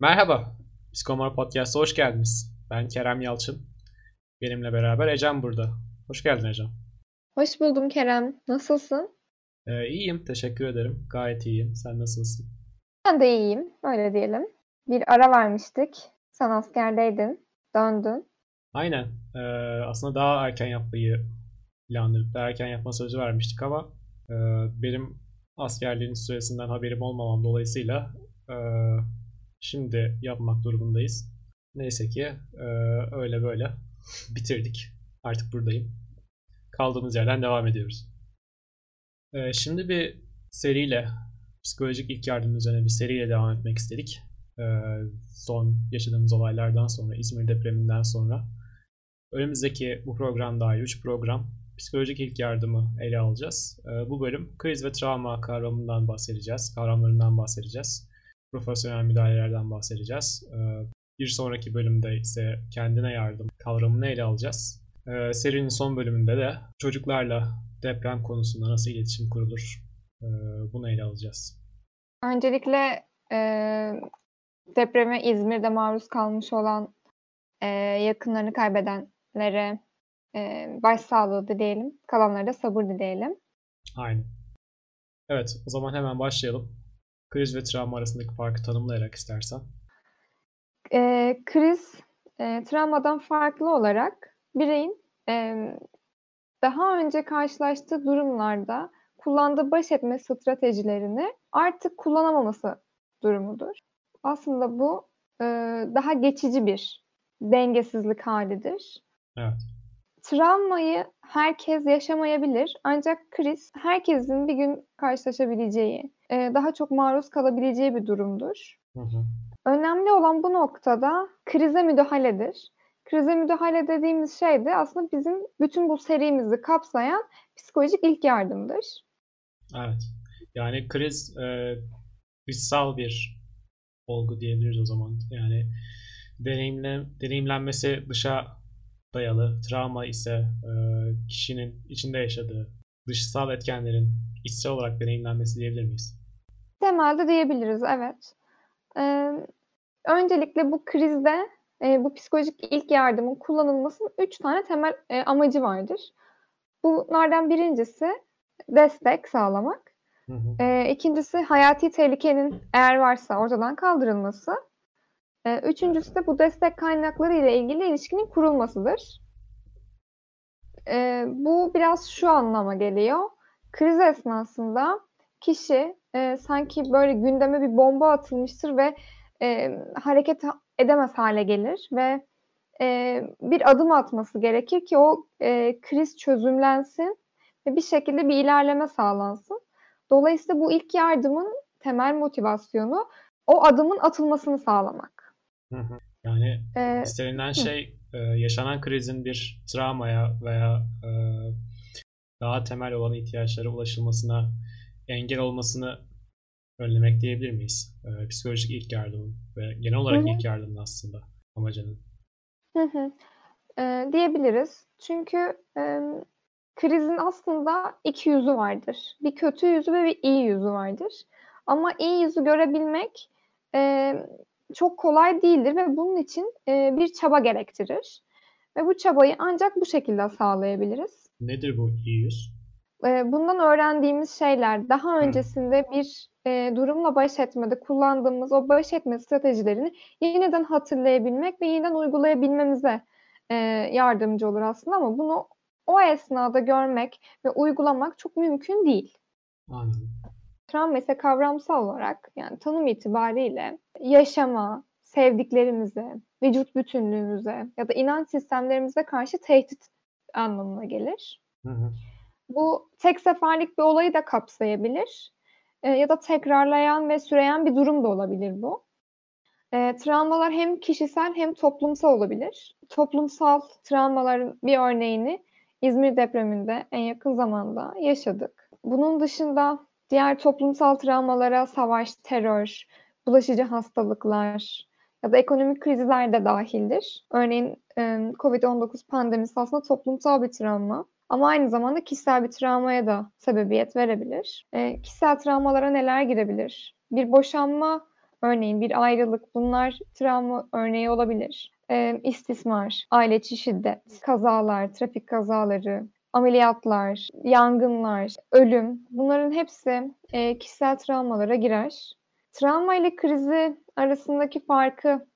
Merhaba, Psikomor Podcast'a hoş geldiniz. Ben Kerem Yalçın. Benimle beraber Ecem burada. Hoş geldin Ecem. Hoş buldum Kerem. Nasılsın? Ee, iyiyim, teşekkür ederim. Gayet iyiyim. Sen nasılsın? Ben de iyiyim, öyle diyelim. Bir ara vermiştik. Sen askerdeydin, döndün. Aynen. Ee, aslında daha erken yapmayı planladık. Daha erken yapma sözü vermiştik ama e, benim askerliğin süresinden haberim olmamam dolayısıyla e, şimdi yapmak durumundayız. Neyse ki e, öyle böyle bitirdik. Artık buradayım. Kaldığımız yerden devam ediyoruz. E, şimdi bir seriyle, psikolojik ilk yardım üzerine bir seriyle devam etmek istedik. E, son yaşadığımız olaylardan sonra, İzmir depreminden sonra. Önümüzdeki bu program dahil 3 program psikolojik ilk yardımı ele alacağız. E, bu bölüm kriz ve travma kavramından bahsedeceğiz, kavramlarından bahsedeceğiz. Profesyonel müdahalelerden bahsedeceğiz. E, bir sonraki bölümde ise kendine yardım kavramını ele alacağız. Ee, serinin son bölümünde de çocuklarla deprem konusunda nasıl iletişim kurulur e, bunu ele alacağız. Öncelikle e, depreme İzmir'de maruz kalmış olan e, yakınlarını kaybedenlere e, başsağlığı dileyelim. Kalanlara da sabır dileyelim. Aynen. Evet o zaman hemen başlayalım. Kriz ve travma arasındaki farkı tanımlayarak istersen. E, kriz e, travmadan farklı olarak bireyin e, daha önce karşılaştığı durumlarda kullandığı baş etme stratejilerini artık kullanamaması durumudur. Aslında bu e, daha geçici bir dengesizlik halidir. Evet. Travmayı herkes yaşamayabilir ancak kriz herkesin bir gün karşılaşabileceği, e, daha çok maruz kalabileceği bir durumdur. Hı hı. Önemli olan bu noktada krize müdahaledir. Krize müdahale dediğimiz şey de aslında bizim bütün bu serimizi kapsayan psikolojik ilk yardımdır. Evet. Yani kriz e, dışsal bir olgu diyebiliriz o zaman. Yani deneyimle, deneyimlenmesi dışa dayalı. Travma ise e, kişinin içinde yaşadığı dışsal etkenlerin içsel olarak deneyimlenmesi diyebilir miyiz? Temelde diyebiliriz, evet. Ee, öncelikle bu krizde e, bu psikolojik ilk yardımın kullanılmasının üç tane temel e, amacı vardır. Bunlardan birincisi destek sağlamak. Hı hı. E, ikincisi hayati tehlikenin eğer varsa ortadan kaldırılması. E, üçüncüsü de bu destek kaynakları ile ilgili ilişkinin kurulmasıdır. E, bu biraz şu anlama geliyor. Kriz esnasında kişi e, sanki böyle gündeme bir bomba atılmıştır ve e, hareket edemez hale gelir ve e, bir adım atması gerekir ki o kriz çözümlensin ve bir şekilde bir ilerleme sağlansın. Dolayısıyla bu ilk yardımın temel motivasyonu o adımın atılmasını sağlamak. Hı hı. Yani Ee, istenilen şey e, yaşanan krizin bir travmaya veya e, daha temel olan ihtiyaçlara ulaşılmasına engel olmasını önlemek diyebilir miyiz? E, psikolojik ilk yardımın ve genel olarak Hı hı. ilk yardımın aslında amacının. Hı hı. Eee, diyebiliriz. Çünkü emm, krizin aslında iki yüzü vardır. Bir kötü yüzü ve bir iyi yüzü vardır. Ama iyi yüzü görebilmek eee, çok kolay değildir ve bunun için eee, bir çaba gerektirir. Ve bu çabayı ancak bu şekilde sağlayabiliriz. Nedir bu yüz? Eee, bundan öğrendiğimiz şeyler daha öncesinde bir eee, durumla baş etmede kullandığımız o baş etme stratejilerini yeniden hatırlayabilmek ve yeniden uygulayabilmemize eee, yardımcı olur aslında ama bunu o esnada görmek ve uygulamak çok mümkün değil. Anladım. Travma ise kavramsal olarak yani tanım itibariyle yaşama, sevdiklerimize, vücut bütünlüğümüze ya da inanç sistemlerimize karşı tehdit anlamına gelir. Hı hı. Bu tek seferlik bir olayı da kapsayabilir. Eee, ya da tekrarlayan ve süreyen bir durum da olabilir bu. Eee, travmalar hem kişisel hem toplumsal olabilir. Toplumsal travmaların bir örneğini İzmir depreminde en yakın zamanda yaşadık. Bunun dışında diğer toplumsal travmalara savaş, terör, bulaşıcı hastalıklar ya da ekonomik krizler de dahildir. Örneğin emm, COVID-19 pandemisi aslında toplumsal bir travma ama aynı zamanda kişisel bir travmaya da sebebiyet verebilir. Eee, kişisel travmalara neler girebilir? Bir boşanma örneğin bir ayrılık bunlar travma örneği olabilir. E, istismar, aile içi şiddet, kazalar, trafik kazaları, ameliyatlar, yangınlar, ölüm bunların hepsi e, kişisel travmalara girer. Travma ile krizi arasındaki farkı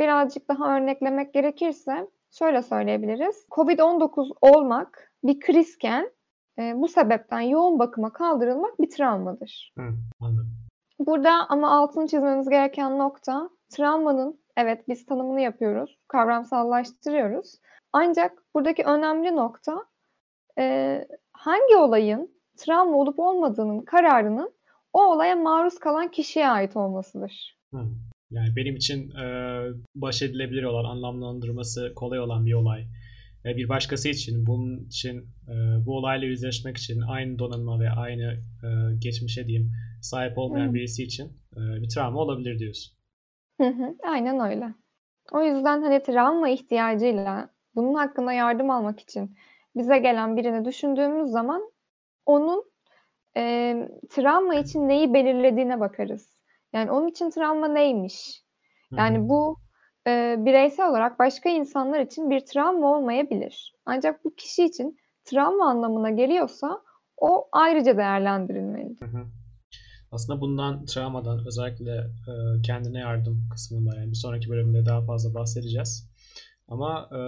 birazcık daha örneklemek gerekirse şöyle söyleyebiliriz. Covid-19 olmak bir krizken e, bu sebepten yoğun bakıma kaldırılmak bir travmadır. Hı, anladım. Burada ama altını çizmemiz gereken nokta travmanın evet biz tanımını yapıyoruz, kavramsallaştırıyoruz. Ancak buradaki önemli nokta e, hangi olayın travma olup olmadığının kararının o olaya maruz kalan kişiye ait olmasıdır. Hı. Yani benim için e, baş edilebilir olan, anlamlandırması kolay olan bir olay. E, bir başkası için, bunun için, e, bu olayla yüzleşmek için aynı donanıma ve aynı e, geçmişe diyeyim sahip olmayan Hı. birisi için e, bir travma olabilir diyorsun. Hı hı, aynen öyle. O yüzden hani travma ihtiyacıyla bunun hakkında yardım almak için bize gelen birini düşündüğümüz zaman onun e, travma için neyi belirlediğine bakarız. Yani onun için travma neymiş? Yani bu e, bireysel olarak başka insanlar için bir travma olmayabilir. Ancak bu kişi için travma anlamına geliyorsa o ayrıca değerlendirilmelidir. Hı hı. Aslında bundan, travmadan özellikle e, kendine yardım kısmında yani bir sonraki bölümde daha fazla bahsedeceğiz. Ama e,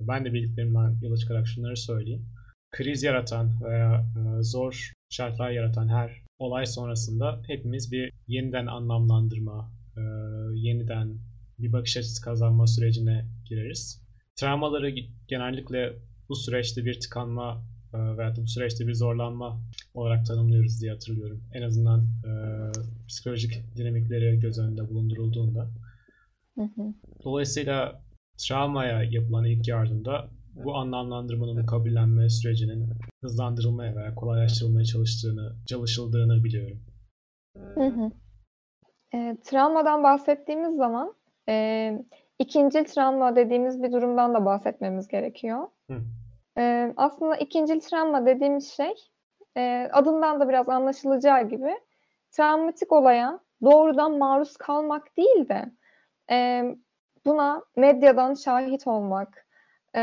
ben de bildiklerimden yola çıkarak şunları söyleyeyim. Kriz yaratan veya e, zor şartlar yaratan her olay sonrasında hepimiz bir yeniden anlamlandırma, e, yeniden bir bakış açısı kazanma sürecine gireriz. Travmaları genellikle bu süreçte bir tıkanma e, veya bu süreçte bir zorlanma olarak tanımlıyoruz diye hatırlıyorum. En azından e, psikolojik dinamikleri göz önünde bulundurulduğunda. Hı hı. Dolayısıyla travmaya yapılan ilk yardımda bu anlamlandırmanın kabullenme sürecinin hızlandırılmaya veya kolaylaştırılmaya çalıştığını, çalışıldığını biliyorum. Hı hı. E, travmadan bahsettiğimiz zaman e, ikincil travma dediğimiz bir durumdan da bahsetmemiz gerekiyor. Hı. E, aslında ikincil travma dediğimiz şey e, adından da biraz anlaşılacağı gibi travmatik olaya doğrudan maruz kalmak değil de e, buna medyadan şahit olmak e,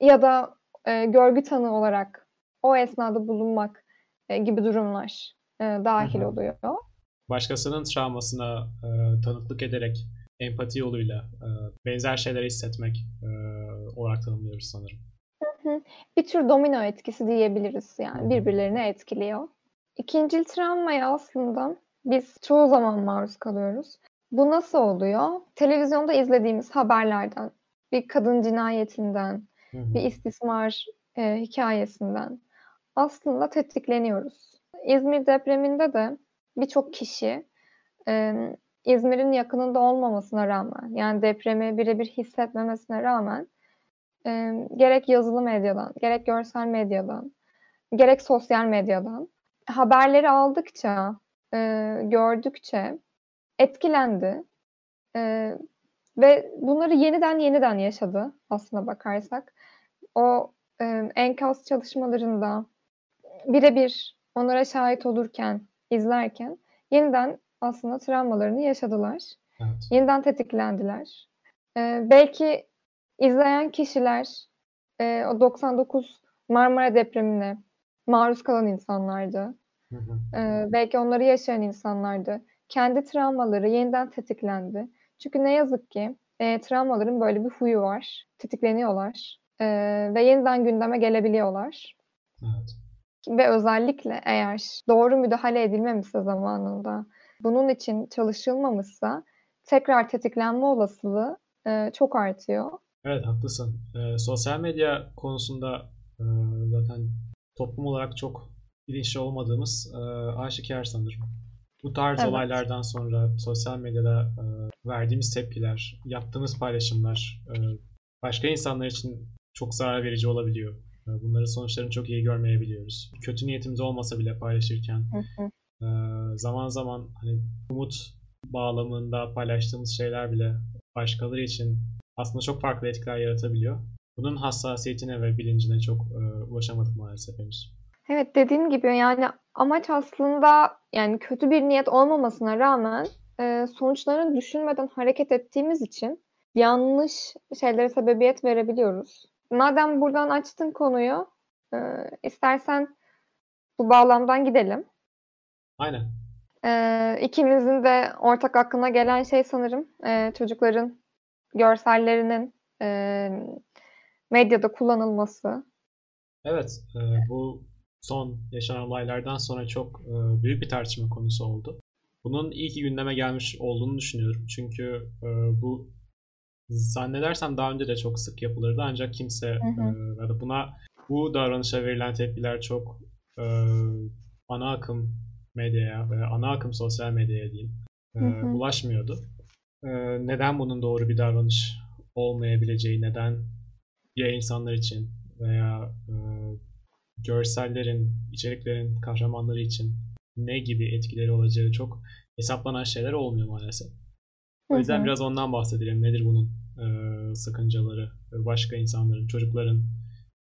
ya da e, görgü tanığı olarak o esnada bulunmak e, gibi durumlar e, dahil Hı hı. oluyor. Başkasının travmasına e, tanıklık ederek empati yoluyla e, benzer şeyleri hissetmek e, olarak tanımlıyoruz sanırım. Bir tür domino etkisi diyebiliriz Hı yani hı. birbirlerini etkiliyor. İkincil travmaya aslında biz çoğu zaman maruz kalıyoruz. Bu nasıl oluyor? Televizyonda izlediğimiz haberlerden, bir kadın cinayetinden, Hı hı. bir istismar e, hikayesinden aslında tetikleniyoruz. İzmir depreminde de birçok kişi e, İzmir'in yakınında olmamasına rağmen, yani depremi birebir hissetmemesine rağmen e, gerek yazılı medyadan, gerek görsel medyadan, gerek sosyal medyadan haberleri aldıkça, e, gördükçe etkilendi E, ve bunları yeniden yeniden yaşadı aslına bakarsak. O e, enkaz çalışmalarında birebir onlara şahit olurken, izlerken yeniden aslında travmalarını yaşadılar. Evet. Yeniden tetiklendiler. E, belki izleyen kişiler e, o 99 Marmara depremine maruz kalan insanlardı. Hı hı. Ee, belki onları yaşayan insanlardı. Kendi travmaları yeniden tetiklendi. Çünkü ne yazık ki e, travmaların böyle bir huyu var. Tetikleniyorlar. Ee, ve yeniden gündeme gelebiliyorlar. Evet. Ve özellikle eğer doğru müdahale edilmemişse zamanında, bunun için çalışılmamışsa tekrar tetiklenme olasılığı e, çok artıyor. Evet haklısın. Ee, sosyal medya konusunda e, zaten toplum olarak çok bilinçli olmadığımız e, aşikar sanırım. Bu tarz Evet. olaylardan sonra sosyal medyada e, verdiğimiz tepkiler, yaptığımız paylaşımlar e, başka insanlar için çok zarar verici olabiliyor. E, bunların sonuçlarını çok iyi görmeyebiliyoruz. Kötü niyetimiz olmasa bile paylaşırken Hı hı. e, zaman zaman hani umut bağlamında paylaştığımız şeyler bile başkaları için aslında çok farklı etkiler yaratabiliyor. Bunun hassasiyetine ve bilincine çok e, ulaşamadık maalesef henüz. Evet dediğim gibi yani amaç aslında yani kötü bir niyet olmamasına rağmen e, sonuçlarını düşünmeden hareket ettiğimiz için yanlış şeylere sebebiyet verebiliyoruz. Madem buradan açtın konuyu, e, istersen bu bağlamdan gidelim. Aynen. E, ikimizin de ortak aklına gelen şey sanırım e, çocukların görsellerinin e, medyada kullanılması. Evet, e, bu son yaşanan olaylardan sonra çok e, büyük bir tartışma konusu oldu. Bunun iyi ki gündeme gelmiş olduğunu düşünüyorum. Çünkü e, bu zannedersem daha önce de çok sık yapılırdı ancak kimse hı hı. E, buna bu davranışa verilen tepkiler çok e, ana akım medyaya ve ana akım sosyal medyaya diyeyim e, hı hı. ulaşmıyordu. E, neden bunun doğru bir davranış olmayabileceği, neden ya insanlar için veya e, görsellerin, içeriklerin kahramanları için ne gibi etkileri olacağı çok hesaplanan şeyler olmuyor maalesef. O yüzden hı hı. biraz ondan bahsedelim. Nedir bunun e, sakıncaları? Başka insanların, çocukların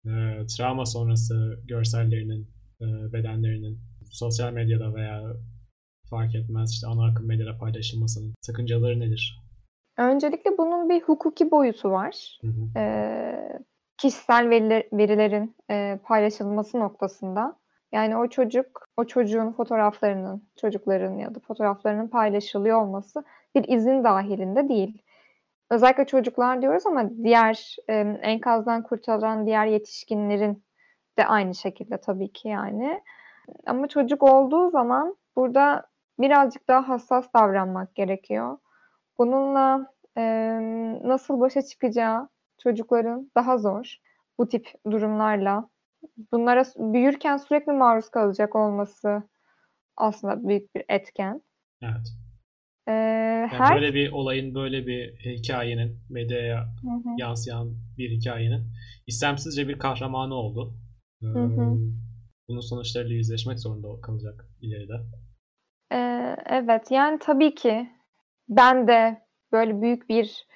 e, travma sonrası görsellerinin, e, bedenlerinin sosyal medyada veya fark etmez işte ana akım medyada paylaşılmasının sakıncaları nedir? Öncelikle bunun bir hukuki boyutu var. Hı hı. Ee, kişisel veriler, verilerin e, paylaşılması noktasında. Yani o çocuk, o çocuğun fotoğraflarının, çocukların ya da fotoğraflarının paylaşılıyor olması bir izin dahilinde değil. Özellikle çocuklar diyoruz ama diğer e, enkazdan kurtarılan diğer yetişkinlerin de aynı şekilde tabii ki yani. Ama çocuk olduğu zaman burada birazcık daha hassas davranmak gerekiyor. Bununla e, nasıl başa çıkacağı çocukların daha zor bu tip durumlarla. Bunlara büyürken sürekli maruz kalacak olması aslında büyük bir etken. Evet. Ee, yani her... Böyle bir olayın, böyle bir hikayenin, medyaya hı hı. yansıyan bir hikayenin istemsizce bir kahramanı oldu. Ee, hı hı. Bunun sonuçlarıyla yüzleşmek zorunda kalacak ileride. Ee, evet, yani tabii ki ben de böyle büyük bir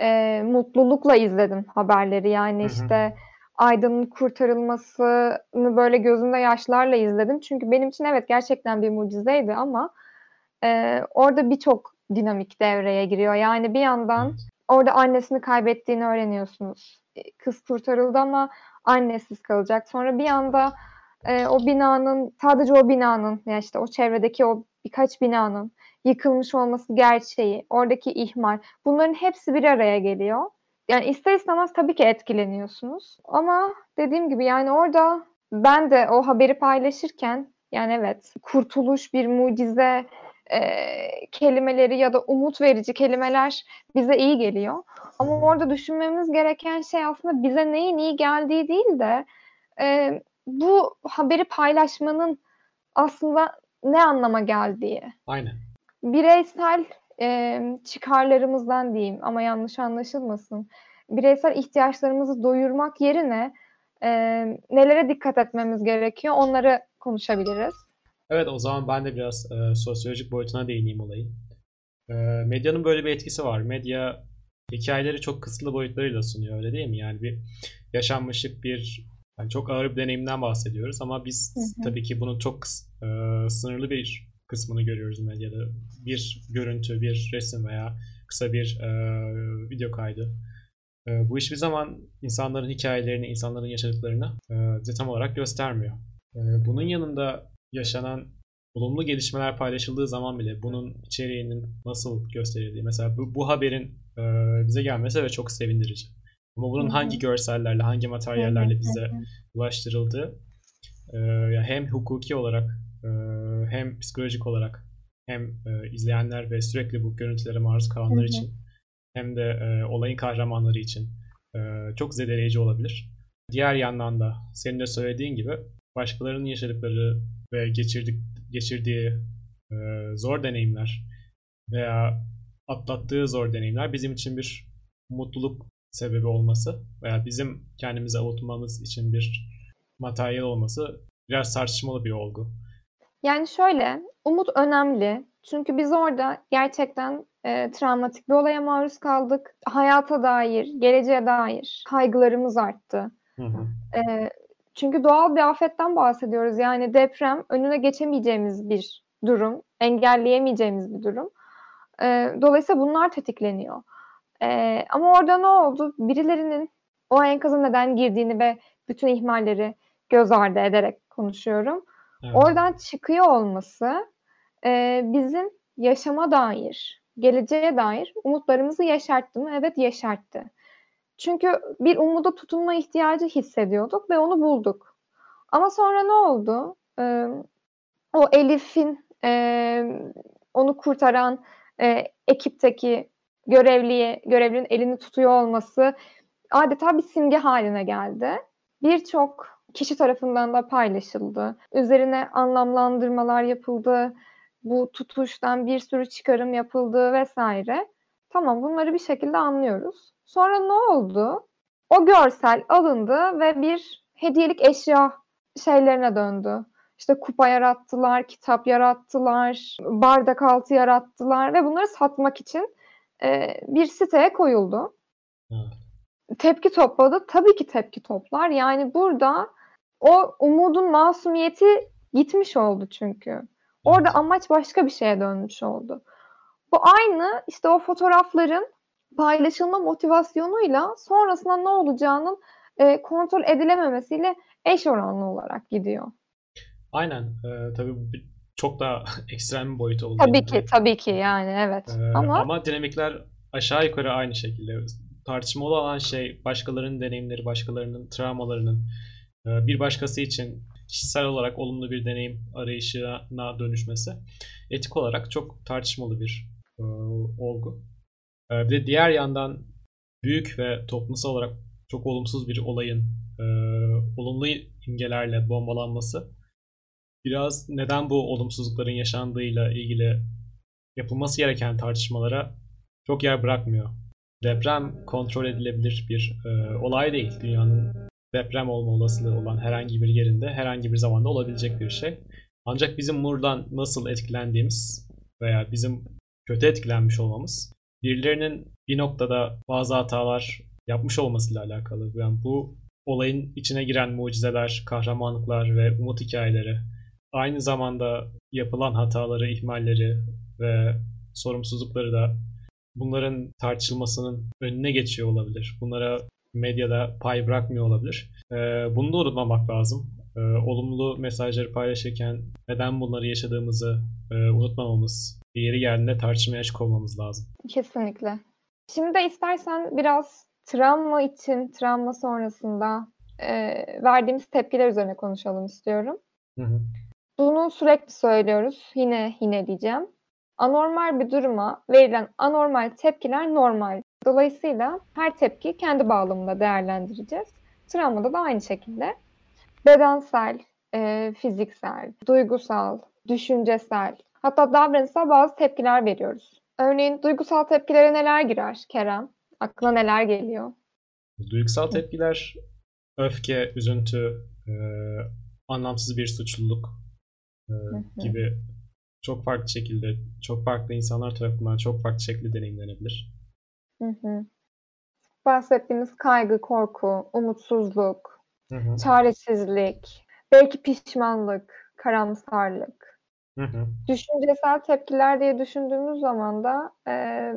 e, mutlulukla izledim haberleri. Yani hı hı. işte Aydın'ın kurtarılmasını böyle gözümde yaşlarla izledim. Çünkü benim için evet gerçekten bir mucizeydi ama e, orada birçok dinamik devreye giriyor. Yani bir yandan evet. orada annesini kaybettiğini öğreniyorsunuz. Kız kurtarıldı ama annesiz kalacak. Sonra bir anda e, o binanın sadece o binanın yani işte o çevredeki o birkaç binanın yıkılmış olması gerçeği, oradaki ihmal bunların hepsi bir araya geliyor. Yani ister istemez tabii ki etkileniyorsunuz. Ama dediğim gibi yani orada ben de o haberi paylaşırken yani evet kurtuluş bir mucize e, kelimeleri ya da umut verici kelimeler bize iyi geliyor. Ama orada düşünmemiz gereken şey aslında bize neyin iyi geldiği değil de e, bu haberi paylaşmanın aslında ne anlama geldiği. Aynen. Bireysel e, çıkarlarımızdan diyeyim ama yanlış anlaşılmasın. Bireysel ihtiyaçlarımızı doyurmak yerine e, nelere dikkat etmemiz gerekiyor onları konuşabiliriz. Evet o zaman ben de biraz e, sosyolojik boyutuna değineyim olayın. E, medyanın böyle bir etkisi var. Medya hikayeleri çok kısıtlı boyutlarıyla sunuyor öyle değil mi? Yani bir yaşanmışlık bir yani çok ağır bir deneyimden bahsediyoruz ama biz hı hı. tabii ki bunun çok e, sınırlı bir kısmını görüyoruz medyada. Bir görüntü, bir resim veya kısa bir e, video kaydı. E, bu hiçbir zaman insanların hikayelerini, insanların yaşadıklarını e, tam olarak göstermiyor. E, bunun yanında yaşanan olumlu gelişmeler paylaşıldığı zaman bile bunun içeriğinin nasıl gösterildiği, mesela bu, bu haberin e, bize gelmesi ve çok sevindirici. Ama bunun hangi görsellerle, hangi materyallerle bize ulaştırıldığı e, hem hukuki olarak e, hem psikolojik olarak hem e, izleyenler ve sürekli bu görüntülere maruz kalanlar için hem de e, olayın kahramanları için çok zedeleyici olabilir. Diğer yandan da senin de söylediğin gibi başkalarının yaşadıkları ve geçirdik, geçirdiği zor deneyimler veya atlattığı zor deneyimler bizim için bir mutluluk sebebi olması veya bizim kendimize avutmamız için bir materyal olması biraz tartışmalı bir olgu. Yani şöyle, umut önemli. Çünkü biz orada gerçekten e, travmatik bir olaya maruz kaldık. Hayata dair, geleceğe dair kaygılarımız arttı. Hı hı. E, çünkü doğal bir afetten bahsediyoruz. Yani deprem önüne geçemeyeceğimiz bir durum, engelleyemeyeceğimiz bir durum. E, dolayısıyla bunlar tetikleniyor. E, ama orada ne oldu? Birilerinin o enkaza neden girdiğini ve bütün ihmalleri göz ardı ederek konuşuyorum. Oradan çıkıyor olması e, bizim yaşama dair, geleceğe dair umutlarımızı yaşarttı mı? Evet yaşarttı. Çünkü bir umuda tutunma ihtiyacı hissediyorduk ve onu bulduk. Ama sonra ne oldu? Ee, o Elif'in e, onu kurtaran e, ekipteki görevliye, görevlinin elini tutuyor olması adeta bir simge haline geldi. Birçok kişi tarafından da paylaşıldı. Üzerine anlamlandırmalar yapıldı. Bu tutuştan bir sürü çıkarım yapıldı vesaire. Tamam bunları bir şekilde anlıyoruz. Sonra ne oldu? O görsel alındı ve bir hediyelik eşya şeylerine döndü. İşte kupa yarattılar, kitap yarattılar, bardak altı yarattılar ve bunları satmak için e, bir siteye koyuldu. Evet. Tepki topladı. Tabii ki tepki toplar. Yani burada o umudun masumiyeti gitmiş oldu çünkü. Orada amaç başka bir şeye dönmüş oldu. Bu aynı işte o fotoğrafların paylaşılma motivasyonuyla sonrasında ne olacağının e, kontrol edilememesiyle eş oranlı olarak gidiyor. Aynen. Ee, tabii çok daha ekstrem bir boyut oldu. Tabii ki, tabii ki yani evet. Ee, ama ama dinamikler aşağı yukarı aynı şekilde. Tartışmalı olan şey başkalarının deneyimleri, başkalarının travmalarının bir başkası için kişisel olarak olumlu bir deneyim arayışına dönüşmesi etik olarak çok tartışmalı bir e, olgu. E, bir de diğer yandan büyük ve toplumsal olarak çok olumsuz bir olayın e, olumlu imgelerle bombalanması biraz neden bu olumsuzlukların yaşandığıyla ilgili yapılması gereken tartışmalara çok yer bırakmıyor. Deprem kontrol edilebilir bir e, olay değil. Dünyanın deprem olma olasılığı olan herhangi bir yerinde herhangi bir zamanda olabilecek bir şey. Ancak bizim buradan nasıl etkilendiğimiz veya bizim kötü etkilenmiş olmamız birilerinin bir noktada bazı hatalar yapmış olmasıyla alakalı. Yani bu olayın içine giren mucizeler, kahramanlıklar ve umut hikayeleri aynı zamanda yapılan hataları, ihmalleri ve sorumsuzlukları da bunların tartışılmasının önüne geçiyor olabilir. Bunlara medyada pay bırakmıyor olabilir. Ee, bunu da unutmamak lazım. Ee, olumlu mesajları paylaşırken neden bunları yaşadığımızı e, unutmamamız, yeri geldiğinde tartışmaya açık olmamız lazım. Kesinlikle. Şimdi de istersen biraz travma için, travma sonrasında e, verdiğimiz tepkiler üzerine konuşalım istiyorum. Hı hı. Bunu sürekli söylüyoruz. Yine yine diyeceğim. Anormal bir duruma verilen anormal tepkiler normal. Dolayısıyla her tepki kendi bağlamında değerlendireceğiz. Travmada da aynı şekilde. Bedensel, e, fiziksel, duygusal, düşüncesel, hatta davranışsal bazı tepkiler veriyoruz. Örneğin duygusal tepkilere neler girer Kerem? Aklına neler geliyor? Duygusal tepkiler öfke, üzüntü, e, anlamsız bir suçluluk e, gibi çok farklı şekilde, çok farklı insanlar tarafından çok farklı şekilde deneyimlenebilir. Hı hı. Bahsettiğimiz kaygı, korku, umutsuzluk, hı hı. çaresizlik, belki pişmanlık, karamsarlık. Hı hı. Düşüncesel tepkiler diye düşündüğümüz zaman da e,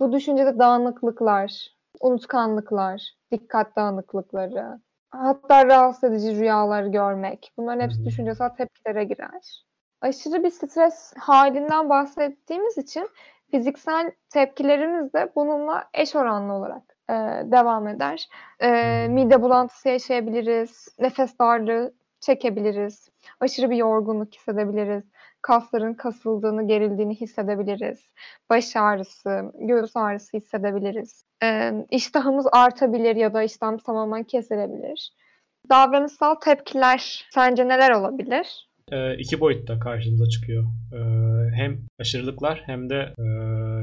bu düşüncede dağınıklıklar, unutkanlıklar, dikkat dağınıklıkları, hatta rahatsız edici rüyalar görmek. Bunların hepsi hı hı. düşüncesel tepkilere girer. Aşırı bir stres halinden bahsettiğimiz için fiziksel tepkilerimiz de bununla eş oranlı olarak e, devam eder. E, mide bulantısı yaşayabiliriz, nefes darlığı çekebiliriz, aşırı bir yorgunluk hissedebiliriz, kasların kasıldığını, gerildiğini hissedebiliriz, baş ağrısı, göğüs ağrısı hissedebiliriz. E, iştahımız artabilir ya da iştahımız tamamen kesilebilir. Davranışsal tepkiler sence neler olabilir? E, iki boyutta karşımıza çıkıyor. E, hem aşırılıklar hem de e,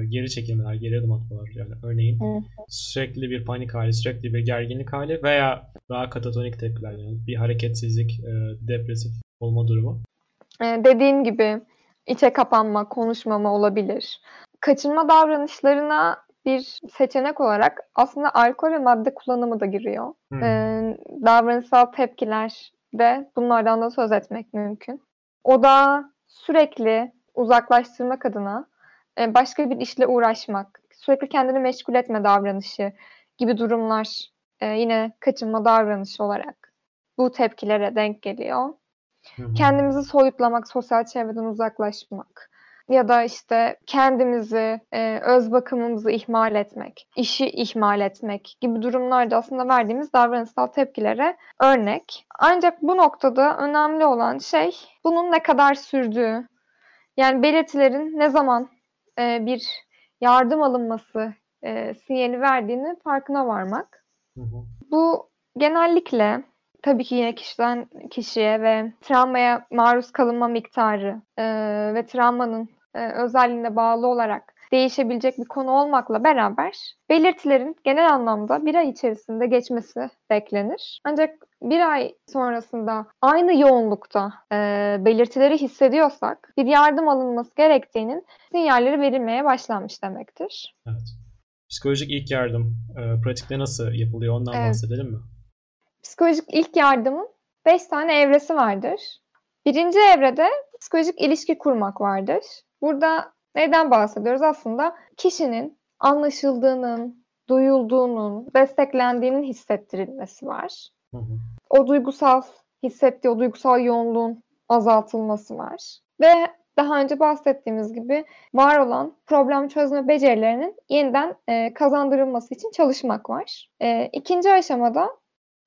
geri çekilmeler, geri adım atmalar. Yani örneğin sürekli bir panik hali, sürekli bir gerginlik hali veya daha katatonik tepkiler yani bir hareketsizlik, e, depresif olma durumu. E, dediğin gibi içe kapanma, konuşmama olabilir. Kaçınma davranışlarına bir seçenek olarak aslında alkol ve madde kullanımı da giriyor. Hmm. Ee, davranışsal tepkiler de bunlardan da söz etmek mümkün. O da sürekli uzaklaştırmak adına e, başka bir işle uğraşmak, sürekli kendini meşgul etme davranışı gibi durumlar e, yine kaçınma davranışı olarak bu tepkilere denk geliyor. Kendimizi soyutlamak, sosyal çevreden uzaklaşmak ya da işte kendimizi, e, öz bakımımızı ihmal etmek, işi ihmal etmek gibi durumlarda aslında verdiğimiz davranışsal tepkilere örnek. Ancak bu noktada önemli olan şey bunun ne kadar sürdüğü. Yani belirtilerin ne zaman e, bir yardım alınması e, sinyali verdiğini farkına varmak. Hı hı. Bu genellikle tabii ki yine kişiden kişiye ve travmaya maruz kalınma miktarı e, ve travmanın e, özelliğine bağlı olarak değişebilecek bir konu olmakla beraber belirtilerin genel anlamda bir ay içerisinde geçmesi beklenir. Ancak bir ay sonrasında aynı yoğunlukta e, belirtileri hissediyorsak bir yardım alınması gerektiğinin sinyalleri verilmeye başlanmış demektir. Evet. Psikolojik ilk yardım e, pratikte nasıl yapılıyor ondan evet. bahsedelim mi? Psikolojik ilk yardımın 5 tane evresi vardır. Birinci evrede psikolojik ilişki kurmak vardır. Burada neden bahsediyoruz? Aslında kişinin anlaşıldığının, duyulduğunun, desteklendiğinin hissettirilmesi var. Hı hı. O duygusal hissettiği, o duygusal yoğunluğun azaltılması var. Ve daha önce bahsettiğimiz gibi var olan problem çözme becerilerinin yeniden e, kazandırılması için çalışmak var. E, ikinci aşamada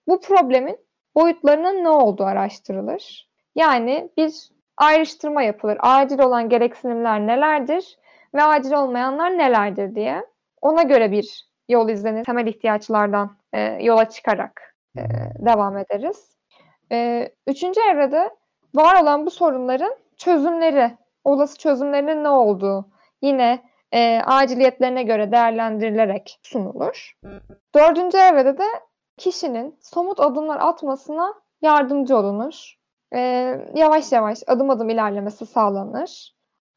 bu problemin boyutlarının ne olduğu araştırılır. Yani bir ayrıştırma yapılır. Acil olan gereksinimler nelerdir ve acil olmayanlar nelerdir diye. Ona göre bir yol izlenir. Temel ihtiyaçlardan e, yola çıkarak e, devam ederiz. E, üçüncü evrede var olan bu sorunların çözümleri, olası çözümlerinin ne olduğu yine e, aciliyetlerine göre değerlendirilerek sunulur. Dördüncü evrede de kişinin somut adımlar atmasına yardımcı olunur e, yavaş yavaş adım adım ilerlemesi sağlanır.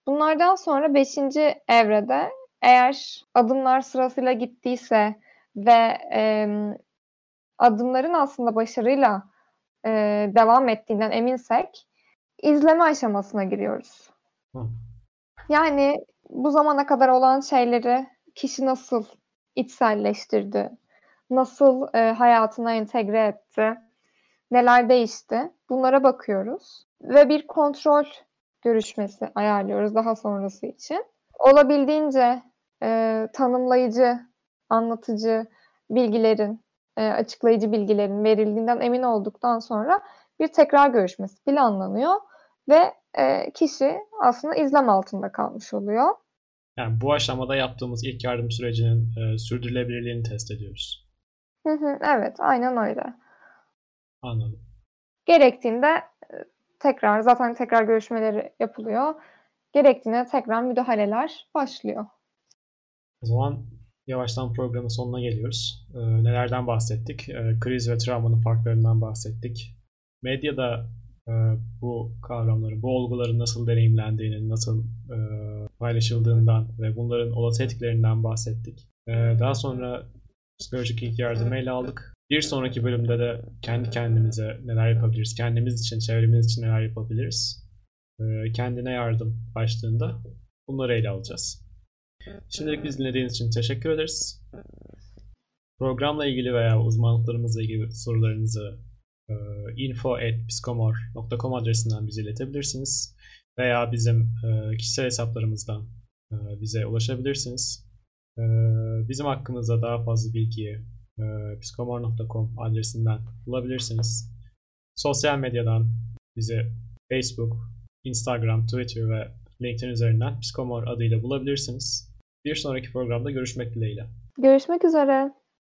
Bunlardan sonra beşinci evrede eğer adımlar sırasıyla gittiyse ve e, adımların aslında başarıyla e, devam ettiğinden eminsek izleme aşamasına giriyoruz. Hı. Yani bu zamana kadar olan şeyleri kişi nasıl içselleştirdi, nasıl e, hayatına entegre etti, neler değişti? Bunlara bakıyoruz ve bir kontrol görüşmesi ayarlıyoruz daha sonrası için. Olabildiğince e, tanımlayıcı, anlatıcı bilgilerin, e, açıklayıcı bilgilerin verildiğinden emin olduktan sonra bir tekrar görüşmesi planlanıyor ve e, kişi aslında izlem altında kalmış oluyor. Yani bu aşamada yaptığımız ilk yardım sürecinin e, sürdürülebilirliğini test ediyoruz. Hı hı, evet, aynen öyle. Anladım. Gerektiğinde e, tekrar zaten tekrar görüşmeleri yapılıyor. Gerektiğinde tekrar müdahaleler başlıyor. O zaman yavaştan programın sonuna geliyoruz. Ee, nelerden bahsettik? Ee, kriz ve travmanın farklarından bahsettik. Medyada e, bu kavramların, bu olguların nasıl deneyimlendiğini, nasıl e, paylaşıldığından ve bunların olası etkilerinden bahsettik. E, daha sonra psikolojik ilk yardımı ele aldık. Bir sonraki bölümde de kendi kendimize neler yapabiliriz, kendimiz için, çevremiz için neler yapabiliriz, ee, kendine yardım başlığında bunları ele alacağız. Şimdilik biz dinlediğiniz için teşekkür ederiz. Programla ilgili veya uzmanlıklarımızla ilgili sorularınızı e, info.psikomor.com adresinden bize iletebilirsiniz. Veya bizim e, kişisel hesaplarımızdan e, bize ulaşabilirsiniz. Bizim hakkımızda daha fazla bilgiye e, psikomor.com adresinden bulabilirsiniz. Sosyal medyadan bizi Facebook, Instagram, Twitter ve LinkedIn üzerinden Psikomor adıyla bulabilirsiniz. Bir sonraki programda görüşmek dileğiyle. Görüşmek üzere.